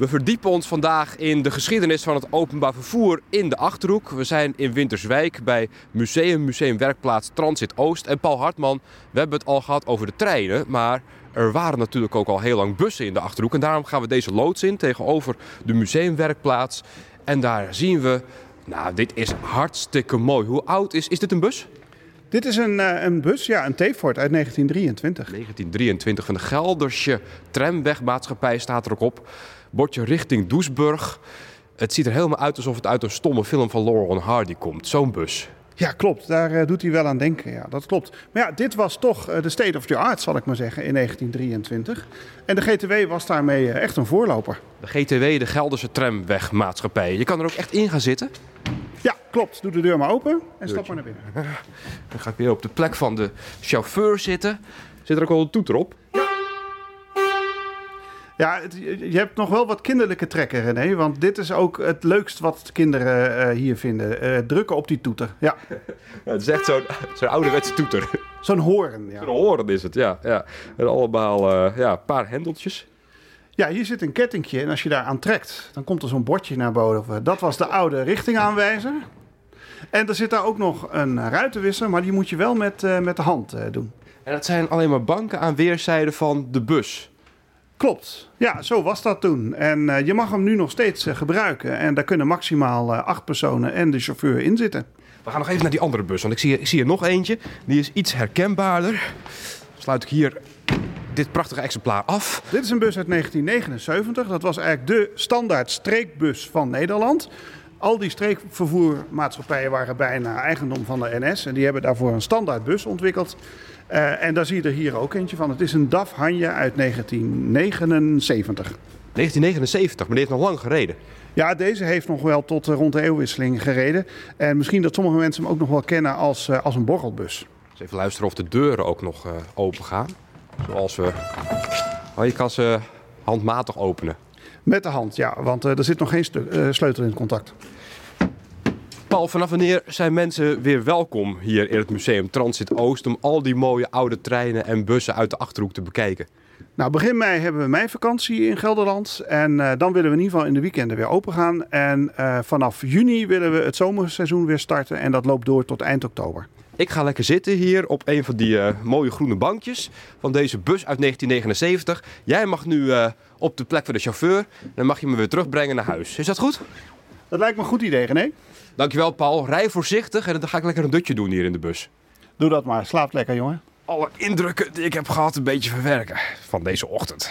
We verdiepen ons vandaag in de geschiedenis van het openbaar vervoer in de Achterhoek. We zijn in Winterswijk bij Museum, Museum Werkplaats Transit Oost. En Paul Hartman, we hebben het al gehad over de treinen, maar er waren natuurlijk ook al heel lang bussen in de Achterhoek. En daarom gaan we deze loods in tegenover de museumwerkplaats. En daar zien we, nou dit is hartstikke mooi. Hoe oud is, is dit een bus? Dit is een, eh, een bus, ja, een T-Ford uit 1923. 1923 van de Gelderse Tramwegmaatschappij staat er ook op. Bordje richting Doesburg. Het ziet er helemaal uit alsof het uit een stomme film van Laurel en Hardy komt. Zo'n bus. Ja, klopt. Daar eh, doet hij wel aan denken. Ja, dat klopt. Maar ja, dit was toch eh, de state of the art, zal ik maar zeggen, in 1923. En de GTW was daarmee echt een voorloper. De GTW, de Gelderse Tramwegmaatschappij. Je kan er ook echt in gaan zitten. Ja, klopt. Doe de deur maar open en stap maar naar binnen. Dan ga ik weer op de plek van de chauffeur zitten. Zit er ook al een toeter op? Ja, het- je hebt nog wel wat kinderlijke trekken, René. Want dit is ook het leukst wat kinderen eh, hier vinden. Eh, drukken op die toeter. Ja, Ja, het is echt zo'n zo'n ouderwetse toeter. zo'n hoorn. Ja. Een horen is het, ja. ja. En allemaal eh, ja, een paar hendeltjes. Ja, hier zit een kettingje. En als je daar aan trekt, dan komt er zo'n bordje naar boven. Dat was de oude richtingaanwijzer. En er zit daar ook nog een ruitenwisser. Maar die moet je wel met, eh, met de hand eh, doen. En dat zijn alleen maar banken aan weerszijden van de bus. Klopt. Ja, zo was dat toen. En eh, je mag hem nu nog steeds gebruiken. En daar kunnen maximaal acht personen en de chauffeur in zitten. We gaan nog even naar die andere bus, want ik zie, ik zie er nog eentje. Die is iets herkenbaarder. Sluit ik hier dit prachtige exemplaar af. Dit is een bus uit 1979. Dat was eigenlijk de standaard streekbus van Nederland. Al die streekvervoermaatschappijen waren bijna eigendom van de NS. En die hebben daarvoor een standaard bus ontwikkeld. Eh, en daar zie je er hier ook eentje van. Het is een DAF Hanje uit 1979. 1979, maar die heeft nog lang gereden. Ja, deze heeft nog wel tot eh, rond de eeuwwisseling gereden. En misschien dat sommige mensen hem ook nog wel kennen als, eh, als een borrelbus. Dus even luisteren of de deuren ook nog eh, open gaan. Zoals we... Oh, je kan ze handmatig openen. Met de hand, ja, want eh, er zit nog geen eh, sleutel in contact. Paul, vanaf wanneer zijn mensen weer welkom hier in het museum Transit Oost... om al die mooie oude treinen en bussen uit de Achterhoek te bekijken? Nou, begin mei hebben we meivakantie in Gelderland. En eh, dan willen we in ieder geval in de weekenden weer open gaan. En eh, vanaf juni willen we het zomerseizoen weer starten. En dat loopt door tot eind oktober. Ik ga lekker zitten hier op een van die eh, mooie groene bankjes van deze bus uit 1979. Jij mag nu op de plek van de chauffeur. Dan mag je me weer terugbrengen naar huis. Is dat goed? Dat lijkt me een goed idee, René. Dankjewel Paul. Rij voorzichtig en dan ga ik lekker een dutje doen hier in de bus. Doe dat maar. Slaap lekker, jongen. Alle indrukken die ik heb gehad een beetje verwerken van deze ochtend.